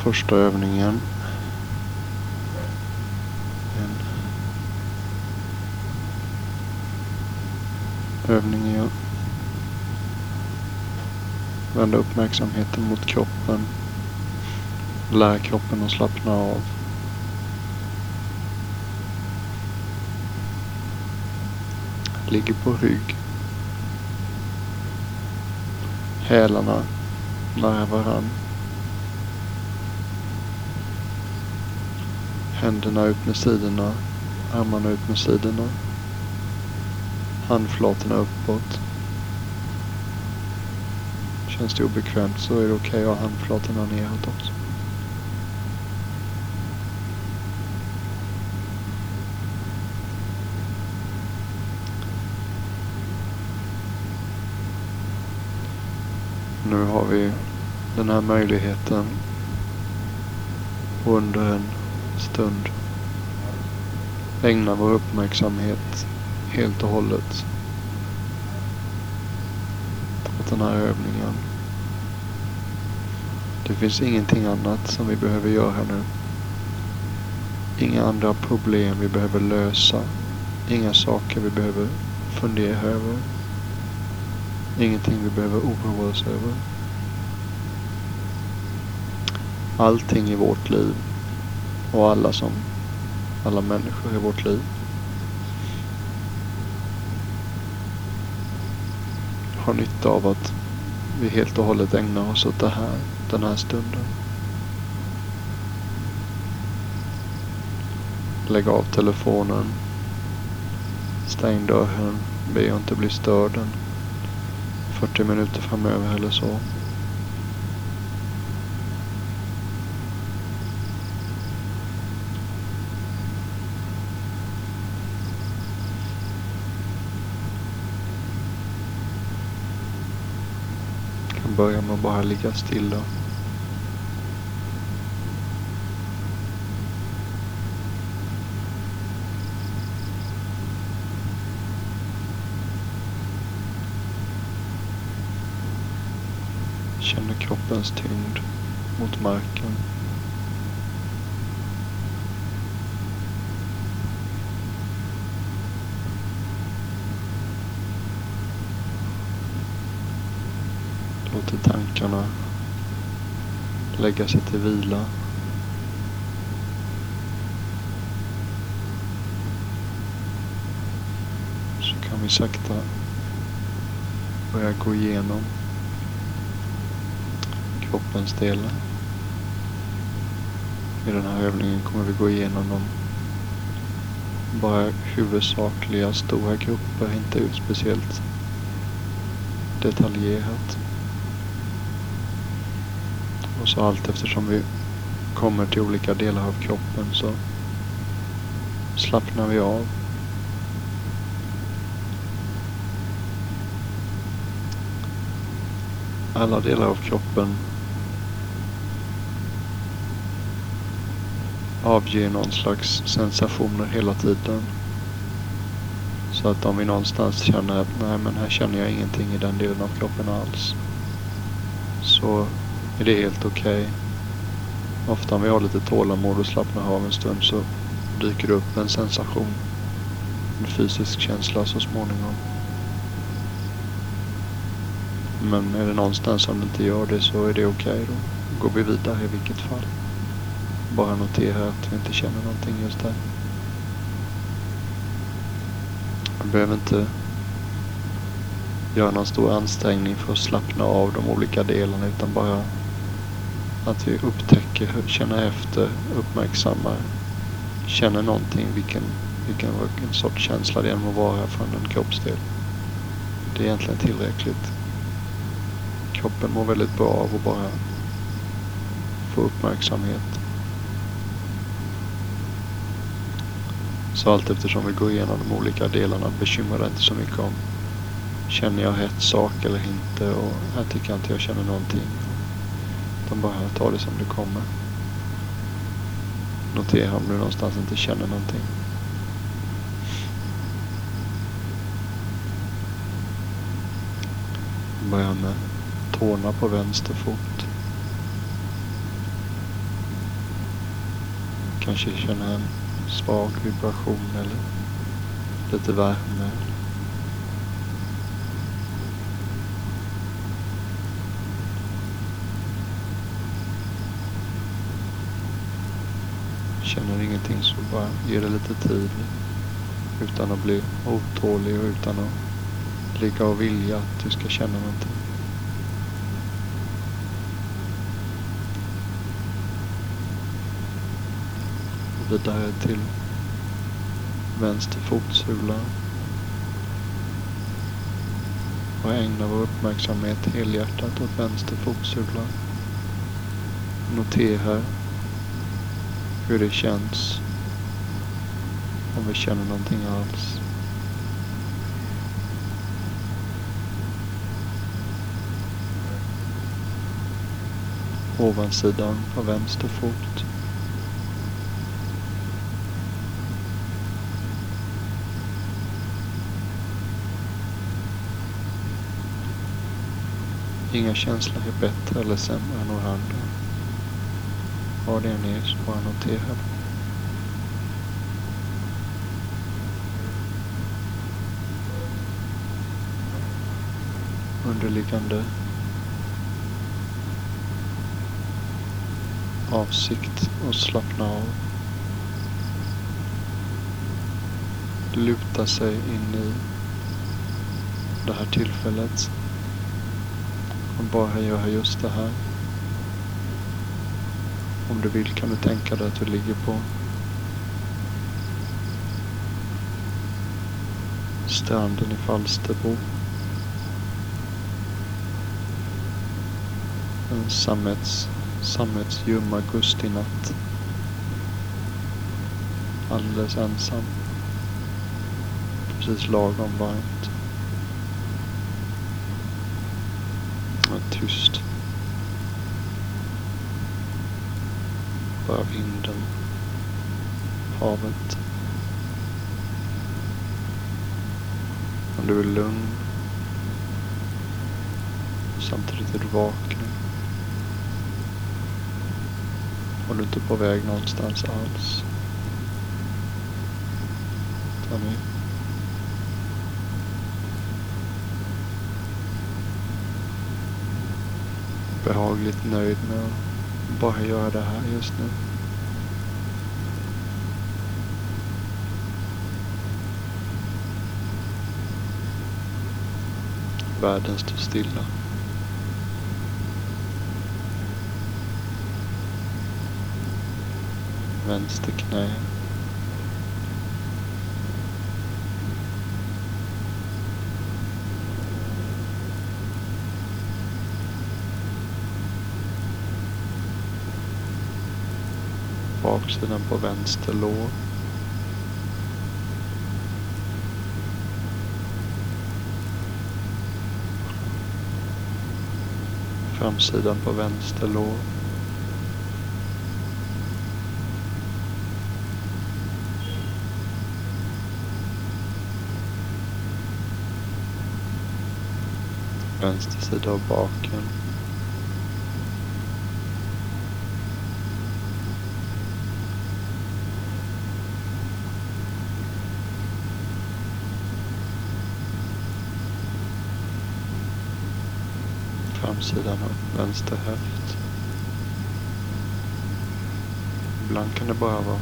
första övningen. En övning i att vända uppmärksamheten mot kroppen. Lära kroppen att slappna av. Ligger på rygg. Hälarna nära varandra. Händerna ut med sidorna, armarna ut med sidorna. Handflatorna uppåt. Känns det obekvämt så är det okej okay att ha handflatorna neråt också. Nu har vi den här möjligheten under en stund ägna vår uppmärksamhet helt och hållet åt den här övningen. Det finns ingenting annat som vi behöver göra nu. Inga andra problem vi behöver lösa. Inga saker vi behöver fundera över. Ingenting vi behöver oroa oss över. Allting i vårt liv och alla som alla människor i vårt liv har nytta av att vi helt och hållet ägnar oss åt det här, den här stunden. Lägg av telefonen. Stäng dörren. Be att inte bli störd en 40 minuter framöver eller så. Börjar med att bara ligga stilla. Känner kroppens tyngd mot marken. Tankarna lägga sig till vila. Så kan vi sakta börja gå igenom kroppens delar. I den här övningen kommer vi gå igenom de bara huvudsakliga stora grupper, inte ut speciellt detaljerat. Och så allt eftersom vi kommer till olika delar av kroppen så slappnar vi av. Alla delar av kroppen avger någon slags sensationer hela tiden. Så att om vi någonstans känner att nej men här känner jag ingenting i den delen av kroppen alls. Så är det helt okej. Okay. Ofta om vi har lite tålamod och slappnar av en stund så dyker det upp en sensation. En fysisk känsla så småningom. Men är det någonstans som det inte gör det så är det okej okay. Då går vi vidare i vilket fall. Bara notera att vi inte känner någonting just där. Vi behöver inte göra någon stor ansträngning för att slappna av de olika delarna utan bara att vi upptäcker, känner efter, uppmärksammar, känner någonting, vilken, vilken, vilken sorts känsla det än må vara från en kroppsdel. Det är egentligen tillräckligt. Kroppen mår väldigt bra av att bara få uppmärksamhet. Så allt eftersom vi går igenom de olika delarna bekymrar det inte så mycket om känner jag rätt sak eller inte och här tycker jag inte jag känner någonting. Utan bara ta det som det kommer. Notera om du någonstans inte känner någonting. Börja med tårna på vänster fot. kanske känner en svag vibration eller lite värme. Känner ingenting så bara ge det lite tid utan att bli otålig och utan att ligga och vilja att du ska känna någonting. Vidare till vänster fotsula. Och ägna vår uppmärksamhet helhjärtat åt vänster fotsula. Notera hur det känns. Om vi känner någonting alls. Ovansidan av vänster fot. Inga känslor är bättre eller sämre än några andra. Vad det än är så notera det. Underliggande avsikt och slappna av. Luta sig in i det här tillfället och bara göra just det här. Om du vill kan du tänka dig att du ligger på stranden i Falsterbo. En sammets, sammetsljum augustinatt. Alldeles ensam. Precis lagom varmt. Och tyst. Bara vinden. Havet. Om du är lugn. Samtidigt är du vaken. Och du är inte på väg någonstans alls. Ta med. Behagligt nöjd med att bara göra det här just nu. Världen står stilla. Vänster knä. Baksidan på vänster lår. Framsidan på vänster lår. Vänster sida av baken. Framsidan av vänster höft. Ibland kan det bara vara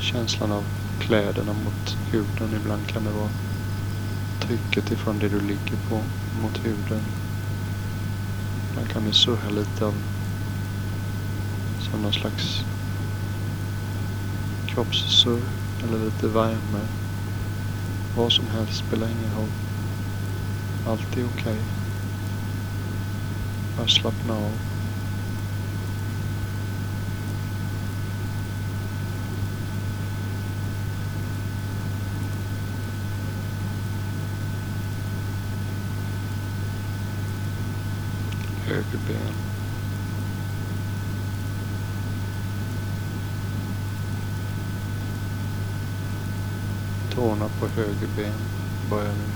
känslan av kläderna mot huden. Ibland kan det vara trycket ifrån det du ligger på mot huden. Ibland kan det surra lite av som någon slags kroppssurr eller lite värme. Vad som helst spelar ingen roll. Allt är okej. Okay. Bara slappna av. Höger ben. Tårna på höger ben börjar vi med.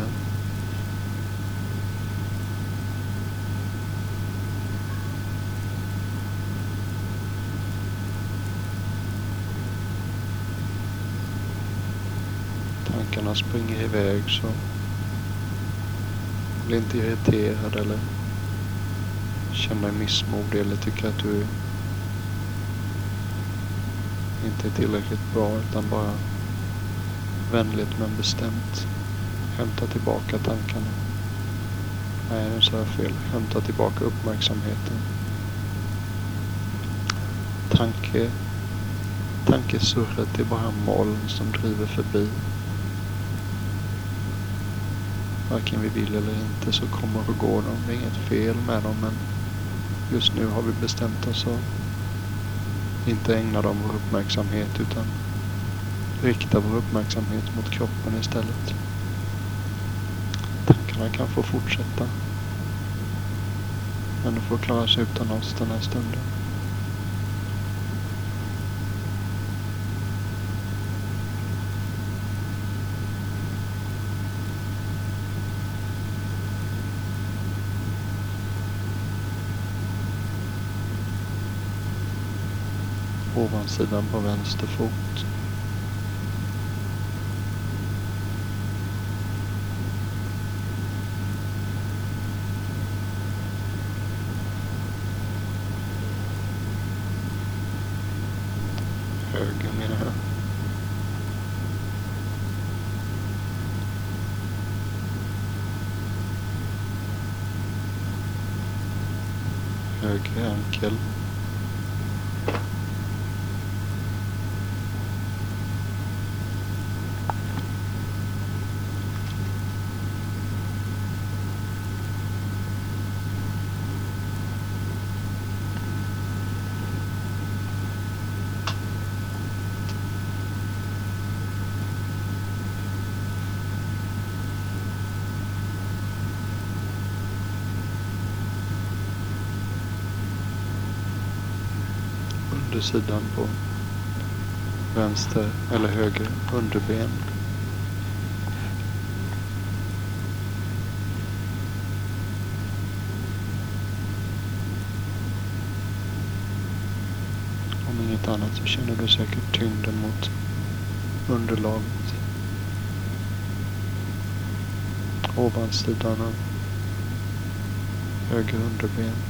Tankarna springer iväg så bli inte irriterad eller känna dig missmodig eller tycka att du inte är tillräckligt bra utan bara vänligt men bestämt hämta tillbaka tankarna. Nej, nu sa jag fel. Hämta tillbaka uppmärksamheten. Tanke, tankesurret är bara moln som driver förbi. Varken vi vill eller inte så kommer och går de. Det är inget fel med dem men just nu har vi bestämt oss att inte ägna dem vår uppmärksamhet utan rikta vår uppmärksamhet mot kroppen istället. Tankarna kan få fortsätta. Men de får klara sig utan oss den här stunden. Ovansidan på vänster fot. Höger menar jag. Höger ankel. Undersidan på vänster eller höger underben. Om inget annat så känner du säkert tyngden mot underlaget. Ovansidan av höger underben.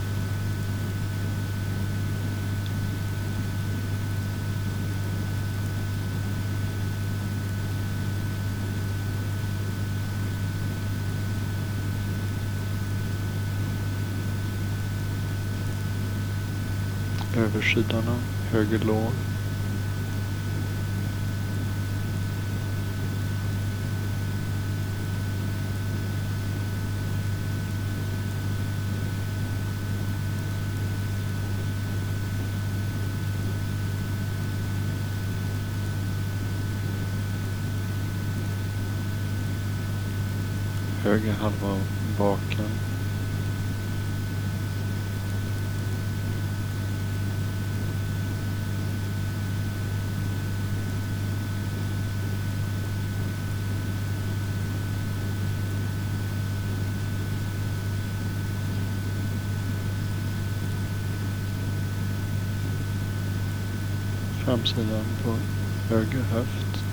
benet. av höger lår. Höger halva av baken. Framsidan på höger höft.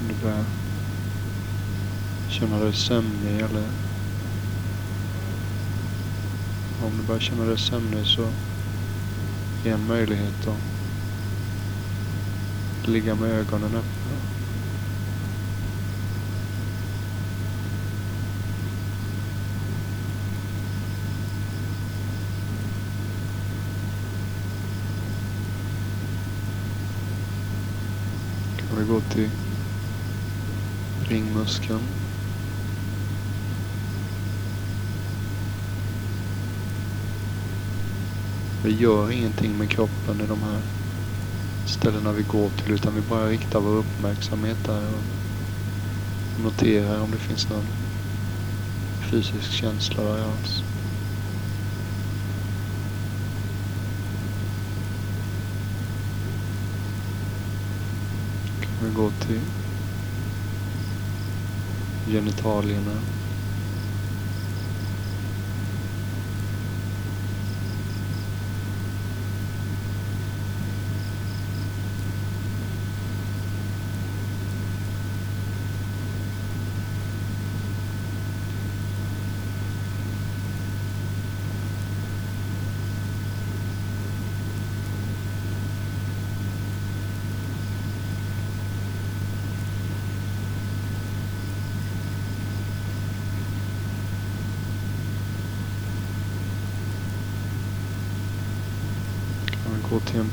Om du börjar känna dig sömnig eller om du börjar känna dig sömnig så är en möjlighet att ligga med ögonen öppna. Gå till ringmuskeln. Vi gör ingenting med kroppen i de här ställena vi går till utan vi bara riktar vår uppmärksamhet där och noterar om det finns någon fysisk känsla där alls. Gå till genitalierna.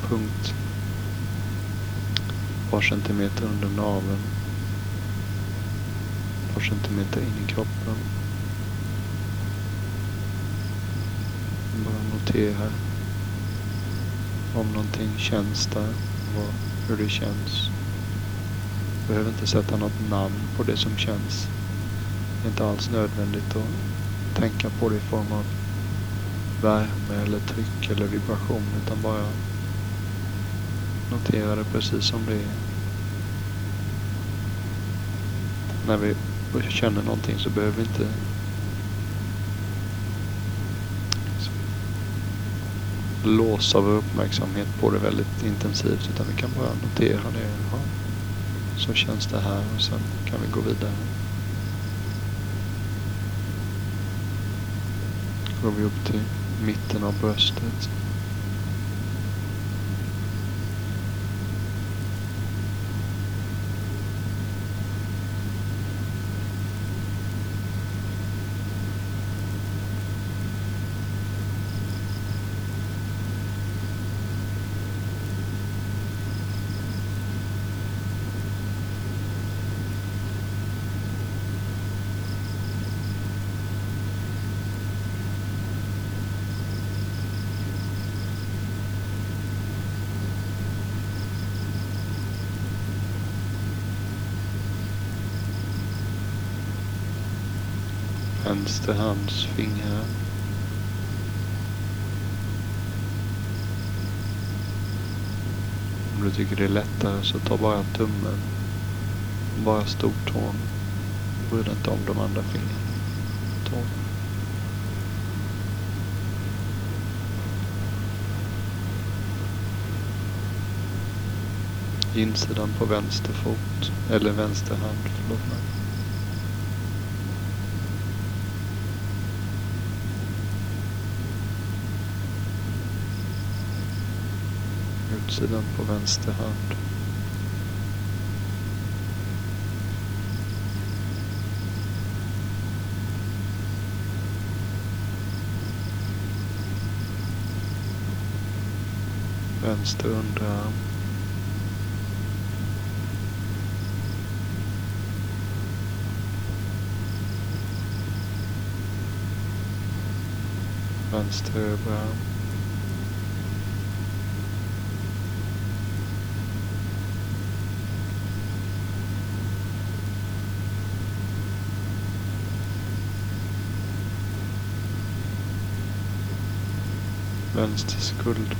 Punkt ett par centimeter under naveln. Ett par centimeter in i kroppen. Bara notera om någonting känns där. Vad, hur det känns. Behöver inte sätta något namn på det som känns. Det är inte alls nödvändigt att tänka på det i form av värme eller tryck eller vibration utan bara notera det precis som det är. När vi känner någonting så behöver vi inte låsa vår uppmärksamhet på det väldigt intensivt utan vi kan bara notera det. Ja, så känns det här och sen kan vi gå vidare. Går vi upp till mitten av bröstet. Vänster hands fingrar. Om du tycker det är lättare så ta bara tummen. Bara stortån. Bry dig inte om de andra fingrarna. Tån. Insidan på vänster fot. Eller vänster hand, förlåt mig. Utsidan på vänster hand. Vänster underarm. Vänster överarm. Vänster skuldra.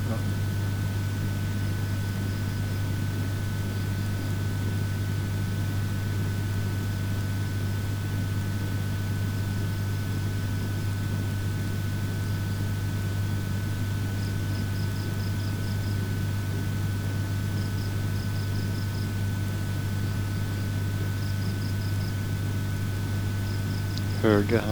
Höger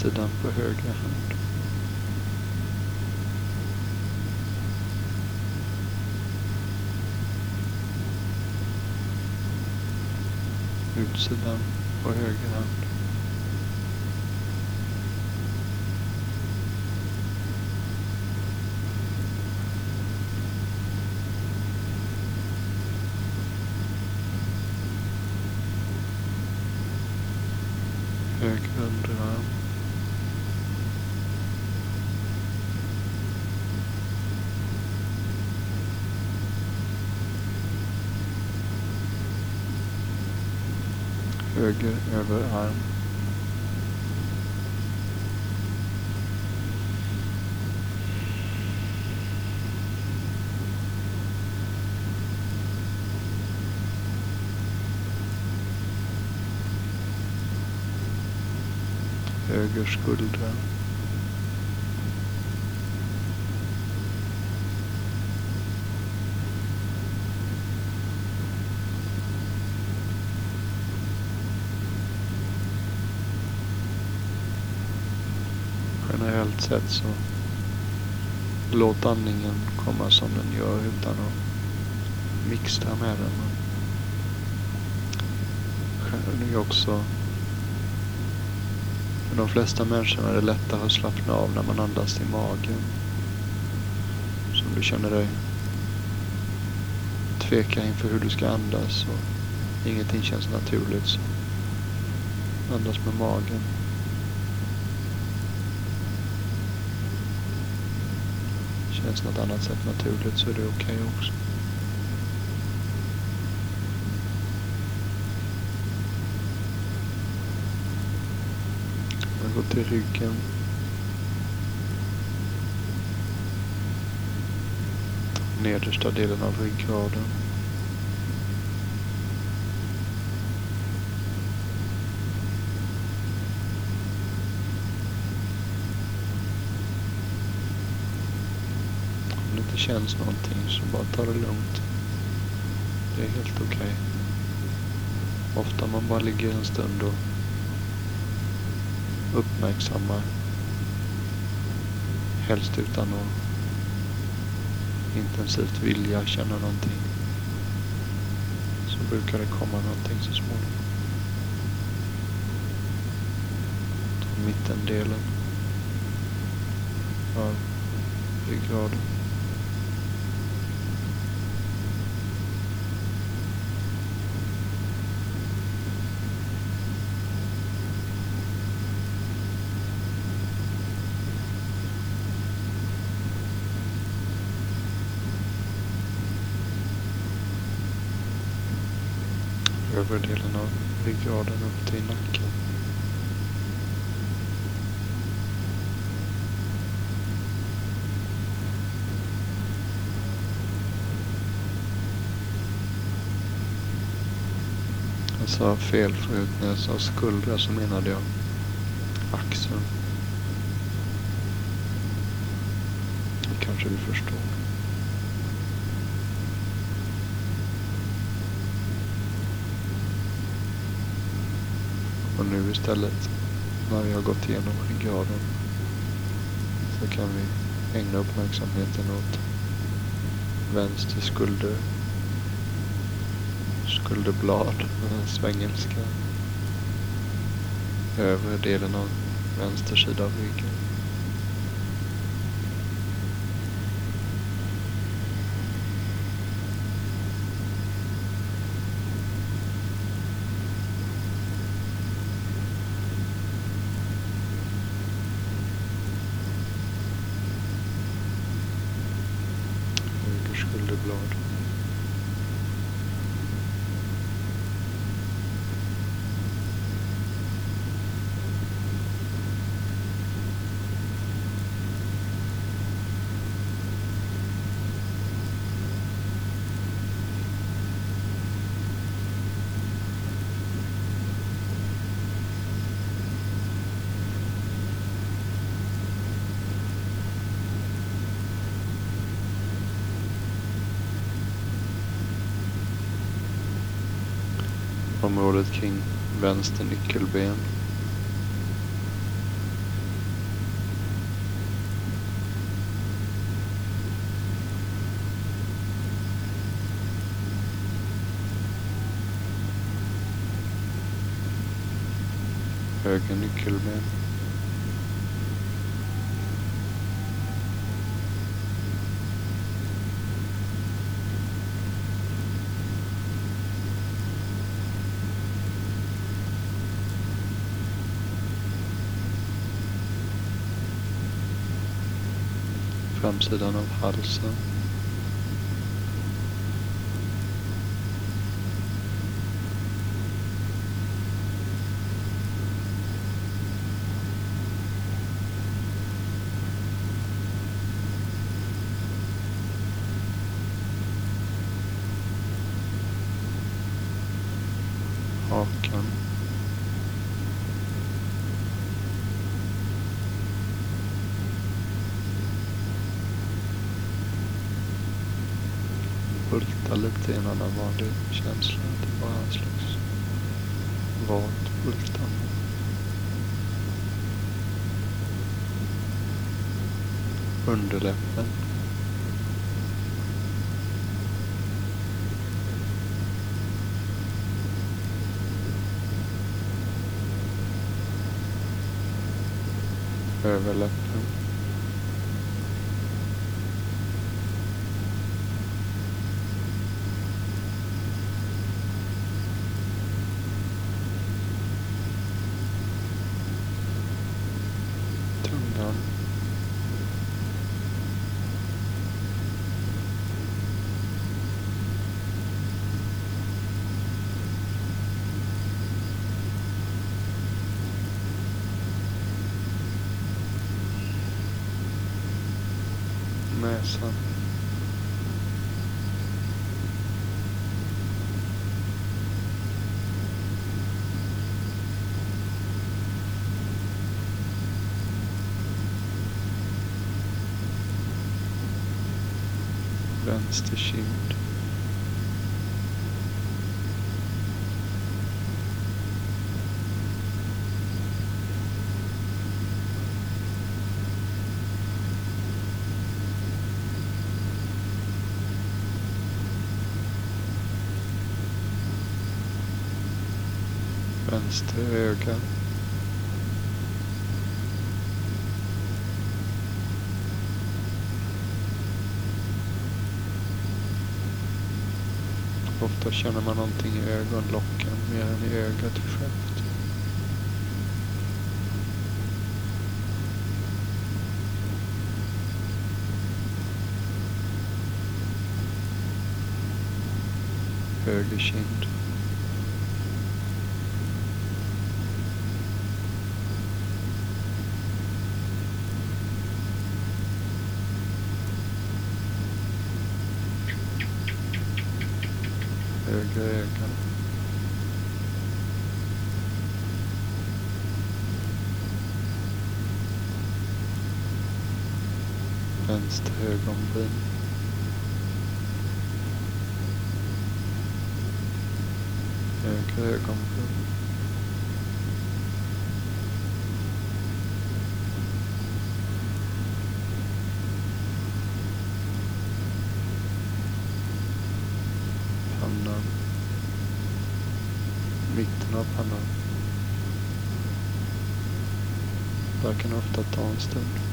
sidan på högra hand. Utsidan på höger hand. Höger överarm. Höger sätt så låt andningen komma som den gör utan att mixtra med den. Det är också för de flesta människor är det lättare att slappna av när man andas i magen. Så om du känner dig tveka inför hur du ska andas och ingenting känns naturligt så andas med magen. Känns något annat sätt naturligt så är det okej okay också. Jag går till ryggen. Nedersta delen av ryggraden. Om det inte känns någonting så bara ta det lugnt. Det är helt okej. Okay. Ofta man bara ligger en stund och uppmärksammar. Helst utan att intensivt vilja känna någonting. Så brukar det komma någonting så småningom. Ta mittendelen av ryggraden. Övre delen av ryggraden upp till nacken. Jag sa fel förut när jag sa skuldra så menade jag axeln. Det kanske du förstår. Och nu istället när vi har gått igenom ryggraden så kan vi ägna uppmärksamheten åt vänster skulder, skulderblad, svengelska, övre delen av vänster sida av ryggen. området kring vänster nyckelben. Höger nyckelben. Framsidan av upp till en annan vanlig känsla. Att Det bara är en slags vagt bultande. Underläppen. överläppen. Tungan. näsan. Vänster kind. Vänster öga. Ofta känner man någonting i ögonlocken mer än i ögat självt. Höger kind. höger öga. Vänster ögonbryn. Höger ögonbryn. pannan. Mitten av pannan. Där kan ofta ta en stund.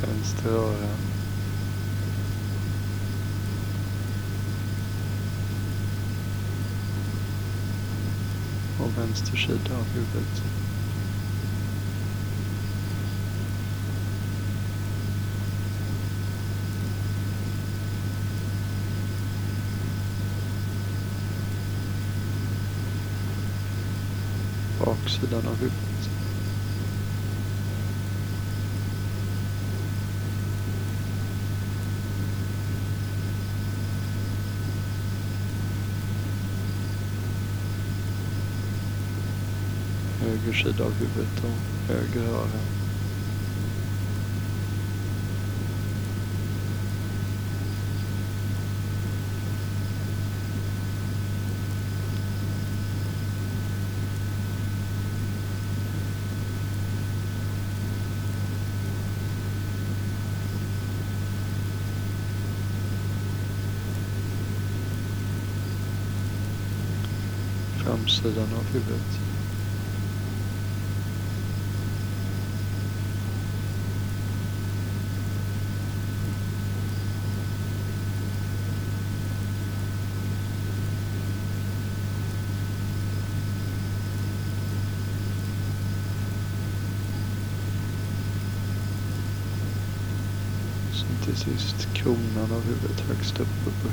Vänster öra. Och vänster sida av huvudet. Baksidan av huvudet höger sida av huvudet och höger öra. framsidan av huvudet. Sist kronan av huvudet högst uppe på.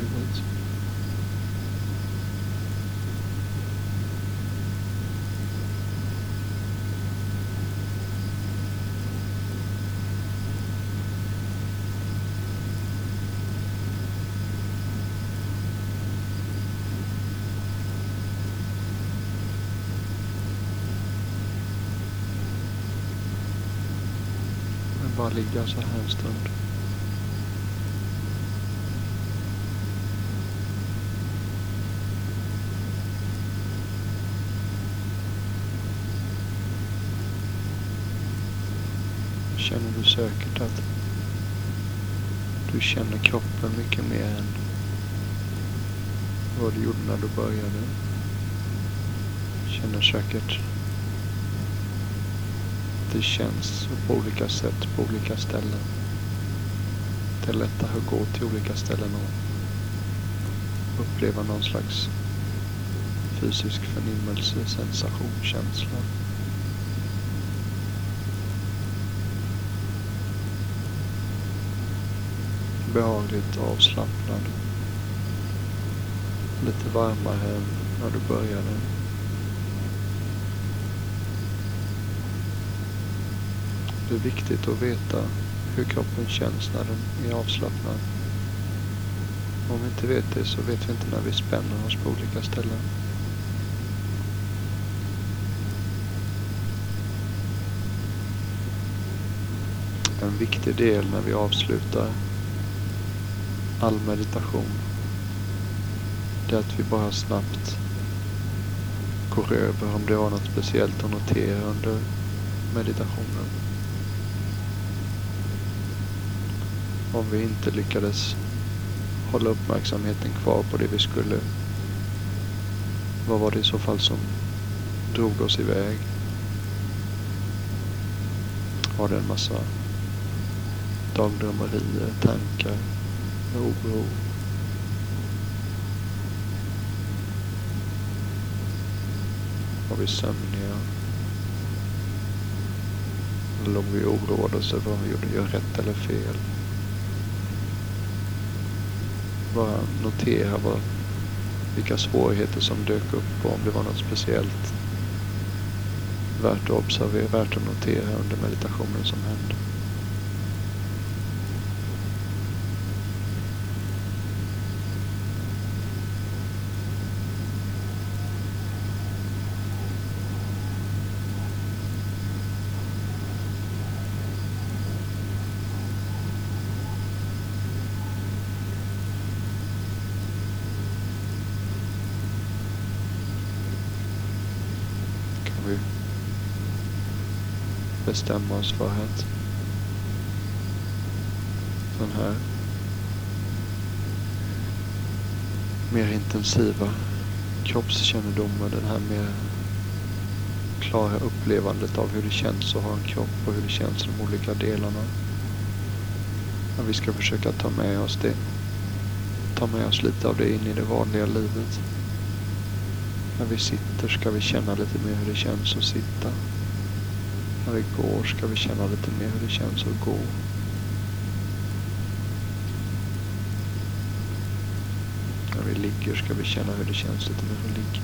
Men bara ligga så här en stund. Säkert att du känner kroppen mycket mer än vad du gjorde när du började? Känner säkert att det känns på olika sätt på olika ställen. Det är lättare att gå till olika ställen och uppleva någon slags fysisk förnimmelse, sensation, känsla. Behagligt avslappnad. Lite varmare än när du började. Det är viktigt att veta hur kroppen känns när den är avslappnad. Om vi inte vet det så vet vi inte när vi spänner oss på olika ställen. En viktig del när vi avslutar all meditation det är att vi bara snabbt går över om det var något speciellt att notera under meditationen. Om vi inte lyckades hålla uppmärksamheten kvar på det vi skulle. Vad var det i så fall som drog oss iväg? Var det en massa dagdrömmerier, tankar, Bro. Har vi sömniga? Eller om vi oroade oss över om vi gjorde gör rätt eller fel? bara notera vad, vilka svårigheter som dök upp och om det var något speciellt värt att observera, värt att notera under meditationen som hände. kan vi bestämma oss för att den här mer intensiva kroppskännedomen, den här mer klara upplevandet av hur det känns att ha en kropp och hur det känns i de olika delarna. Att vi ska försöka ta med oss det. Ta med oss lite av det in i det vanliga livet. När vi sitter ska vi känna lite mer hur det känns att sitta. När vi går ska vi känna lite mer hur det känns att gå. När vi ligger ska vi känna hur det känns lite mer att ligga.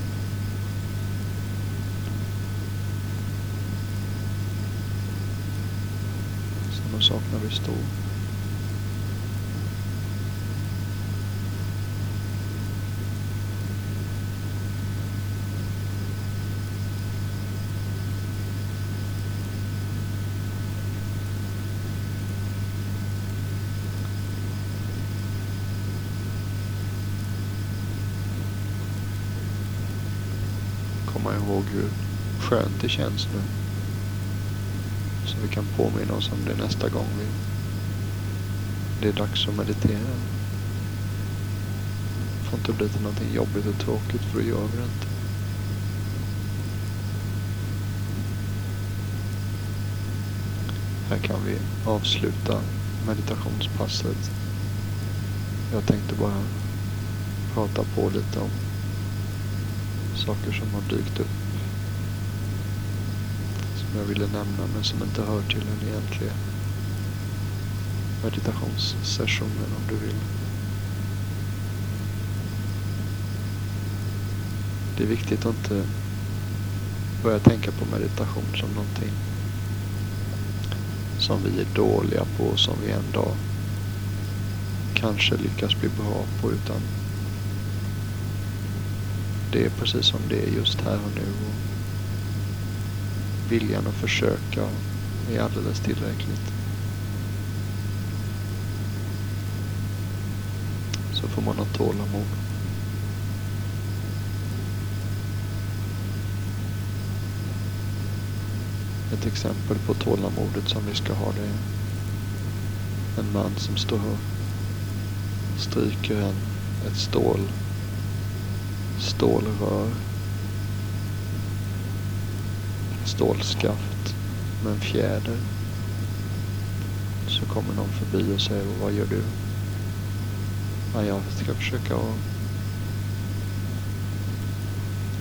Samma sak när vi står. komma ihåg hur skönt det känns nu. Så vi kan påminna oss om det nästa gång vi, det är dags att meditera. Det får inte bli till någonting jobbigt och tråkigt för då gör vi det inte. Här kan vi avsluta meditationspasset. Jag tänkte bara prata på lite om saker som har dykt upp. Som jag ville nämna men som inte hör till den egentliga meditationssessionen om du vill. Det är viktigt att inte börja tänka på meditation som någonting som vi är dåliga på som vi en dag kanske lyckas bli bra på utan det är precis som det är just här och nu. Viljan att försöka är alldeles tillräckligt. Så får man ha tålamod. Ett exempel på tålamodet som vi ska ha det är en man som står och stryker en, ett stål, stålrör, stålskaft med en fjäder. Så kommer någon förbi och säger, vad gör du? Ja, jag ska försöka att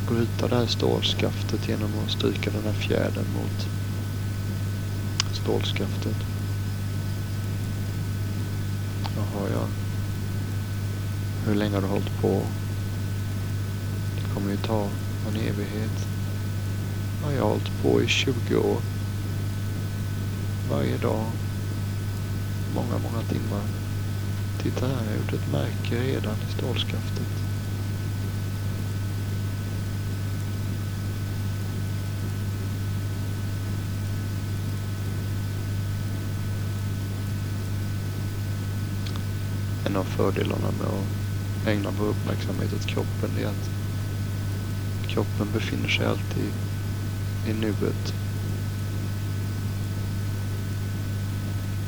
bryta det här stålskaftet genom att stryka den här fjädern mot stålskaftet. Jaha, ja. Hur länge har du hållit på? Det kommer ju ta en evighet har jag har hållit på i 20 år. Varje dag. Många, många timmar. Titta här, jag har gjort ett märke redan i stålskaftet. En av fördelarna med att ägna vår uppmärksamhet åt kroppen är att kroppen befinner sig alltid i nuet.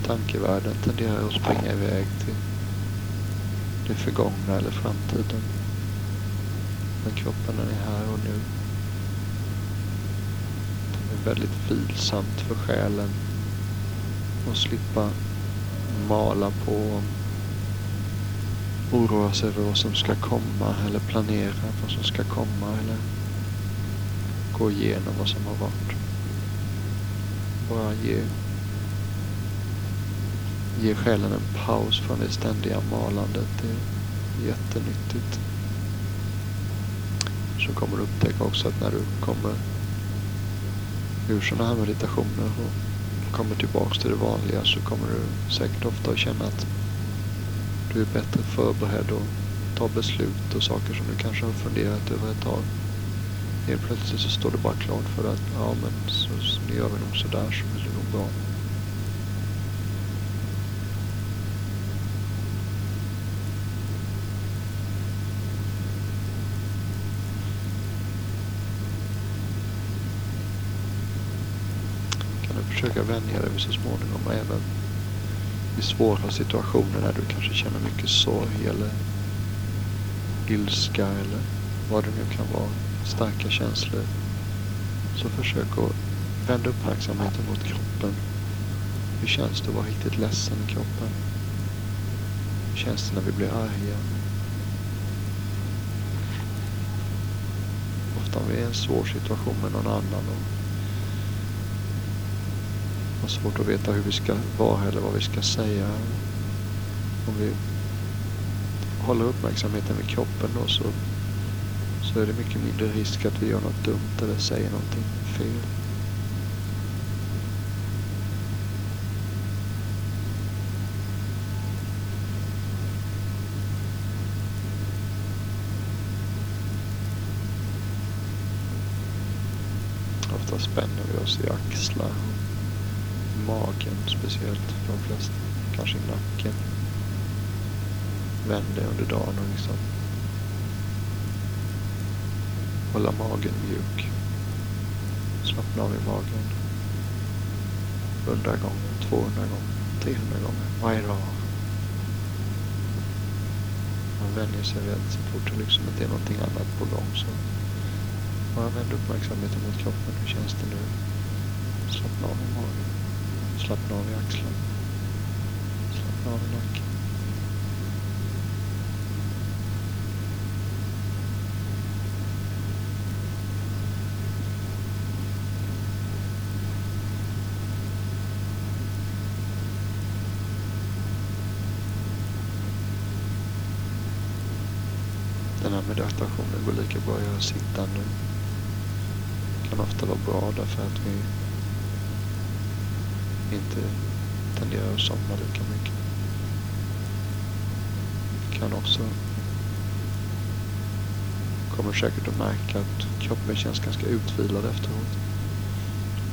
Tankevärlden tenderar att springa iväg till det förgångna eller framtiden. Men kroppen den är här och nu. Det är väldigt vilsamt för själen att slippa mala på oroa sig över vad som ska komma eller planera vad som ska komma eller gå igenom vad som har varit. Bara ge, ge själen en paus från det ständiga malandet. Det är jättenyttigt. Så kommer du upptäcka också att när du kommer ur sådana här meditationer och kommer tillbaks till det vanliga så kommer du säkert ofta att känna att du är bättre förberedd att ta beslut och saker som du kanske har funderat över ett tag. Helt plötsligt så står det bara klart för dig att ja men så, så, nu gör vi nog sådär så blir det nog bra. Kan du försöka vänja dig så småningom även i svåra situationer när du kanske känner mycket sorg eller ilska eller vad det nu kan vara, starka känslor. Så försök att vända uppmärksamheten mot kroppen. Hur känns det att vara riktigt ledsen i kroppen? Hur känns det när vi blir arga? Ofta om vi är i en svår situation med någon annan och har svårt att veta hur vi ska vara eller vad vi ska säga. Om vi håller uppmärksamheten vid kroppen då så, så är det mycket mindre risk att vi gör något dumt eller säger någonting fel. Ofta spänner vi oss i axlar magen speciellt för de flesta. Kanske i nacken. Vänder under dagen och liksom Hålla magen mjuk. Slappna av i magen. 100 gånger, 200 gånger, 300 gånger varje dag. Man vänjer sig vid att så fort liksom det liksom inte är någonting annat på gång så bara vänd uppmärksamheten mot kroppen. Hur känns det nu? Slappna av i magen. Slappna av i axlarna. Slappna av i nacken. Den här meditationen går lika bra att göra sittande. Kan ofta vara bra därför att vi inte tenderar att somna lika mycket. Vi kan också, kommer säkert att märka att kroppen känns ganska utvilad efteråt.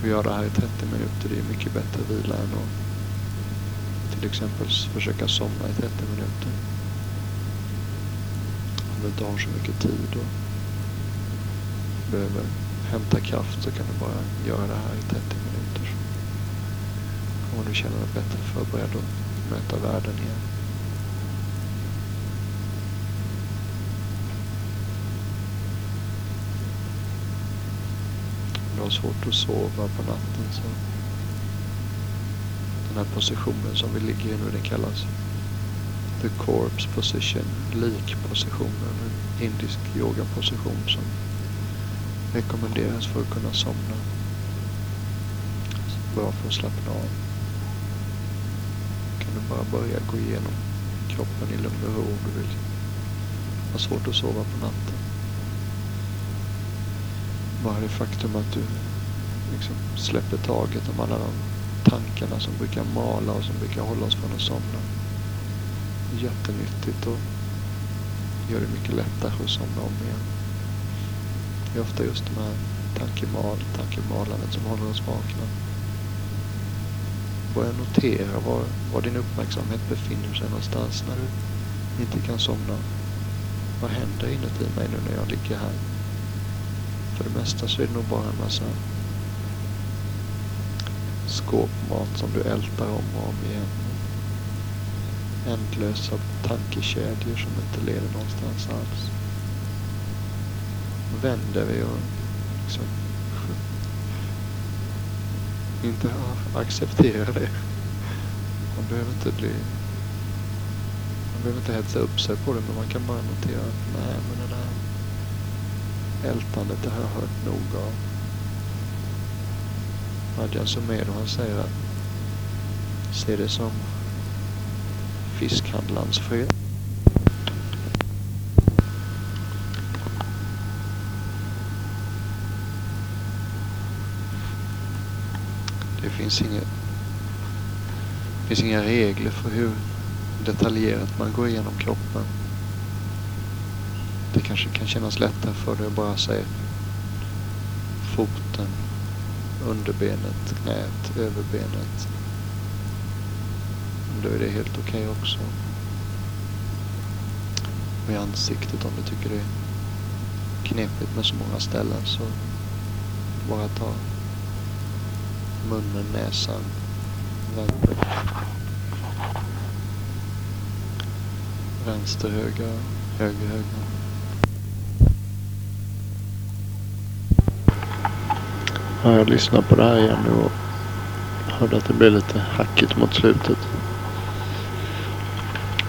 Att göra det här i 30 minuter, det är mycket bättre vila än att till exempel försöka somna i 30 minuter om du inte har så mycket tid och behöver hämta kraft så kan du bara göra det här i 30 minuter. Så kommer du känna dig bättre förberedd att möta världen igen. Om du har svårt att sova på natten så den här positionen som vi ligger i nu den kallas The Corpse Position, likpositionen, en indisk yogaposition som rekommenderas för att kunna somna. Så bra för att slappna av. Kan du bara börja gå igenom kroppen i lugn och ro om du vill ha svårt att sova på natten. Bara det faktum att du liksom släpper taget om alla de tankarna som brukar mala och som brukar hålla oss från att somna jättenyttigt och gör det mycket lättare att somna om igen. Det är ofta just de här tankemal, tankemalandet som håller oss vakna. Börja notera var, var din uppmärksamhet befinner sig någonstans när du inte kan somna. Vad händer inuti mig nu när jag ligger här? För det mesta så är det nog bara en massa skåpmat som du ältar om och om igen ändlösa tankekedjor som inte leder någonstans alls. Vänder vi och liksom inte accepterar det. Man behöver inte bli... Man behöver inte hetsa upp sig på det men man kan bara notera att nej men det där ältandet det har jag hört nog av. Adjan Sumedo han säger att se det som fiskhandlarens fred. Det finns inga, det finns inga regler för hur detaljerat man går igenom kroppen. Det kanske kan kännas lättare för dig att bara säga foten, underbenet, knät, överbenet, då är det helt okej okay också. Och i ansiktet om du tycker det är knepigt med så många ställen så bara ta munnen, näsan, vänster, vänster, höger, höger, höger. Ja, jag lyssnar på det här igen nu och hörde att det blev lite hackigt mot slutet.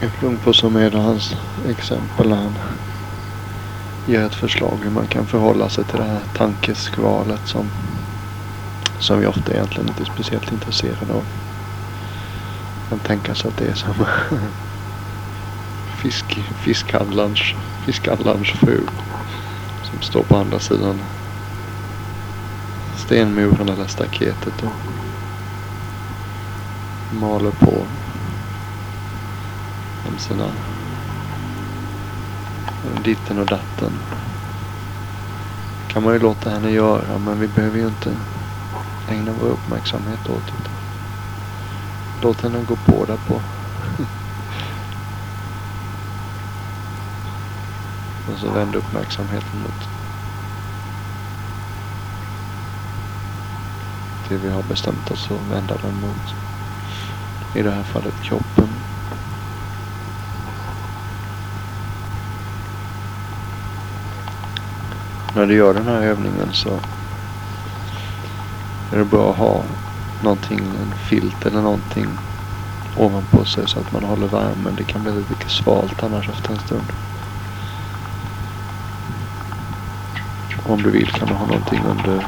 Jag sjunger på som är hans exempel. Han ger ett förslag hur man kan förhålla sig till det här tankeskvalet som, som vi ofta egentligen inte är speciellt intresserade av. Man kan tänka sig att det är som fisk, fiskhandlarns, fiskhandlarns fru som står på andra sidan stenmuren eller staketet och maler på om sina ditten och datten. kan man ju låta henne göra men vi behöver ju inte ägna vår uppmärksamhet åt det. Låt henne gå på därpå. Och så vänd uppmärksamheten mot det vi har bestämt oss att vända den mot. I det här fallet kroppen. När du gör den här övningen så är det bra att ha någonting, en filt eller någonting ovanpå sig så att man håller värmen. Det kan bli lite svalt annars efter en stund. Om du vill kan du ha någonting under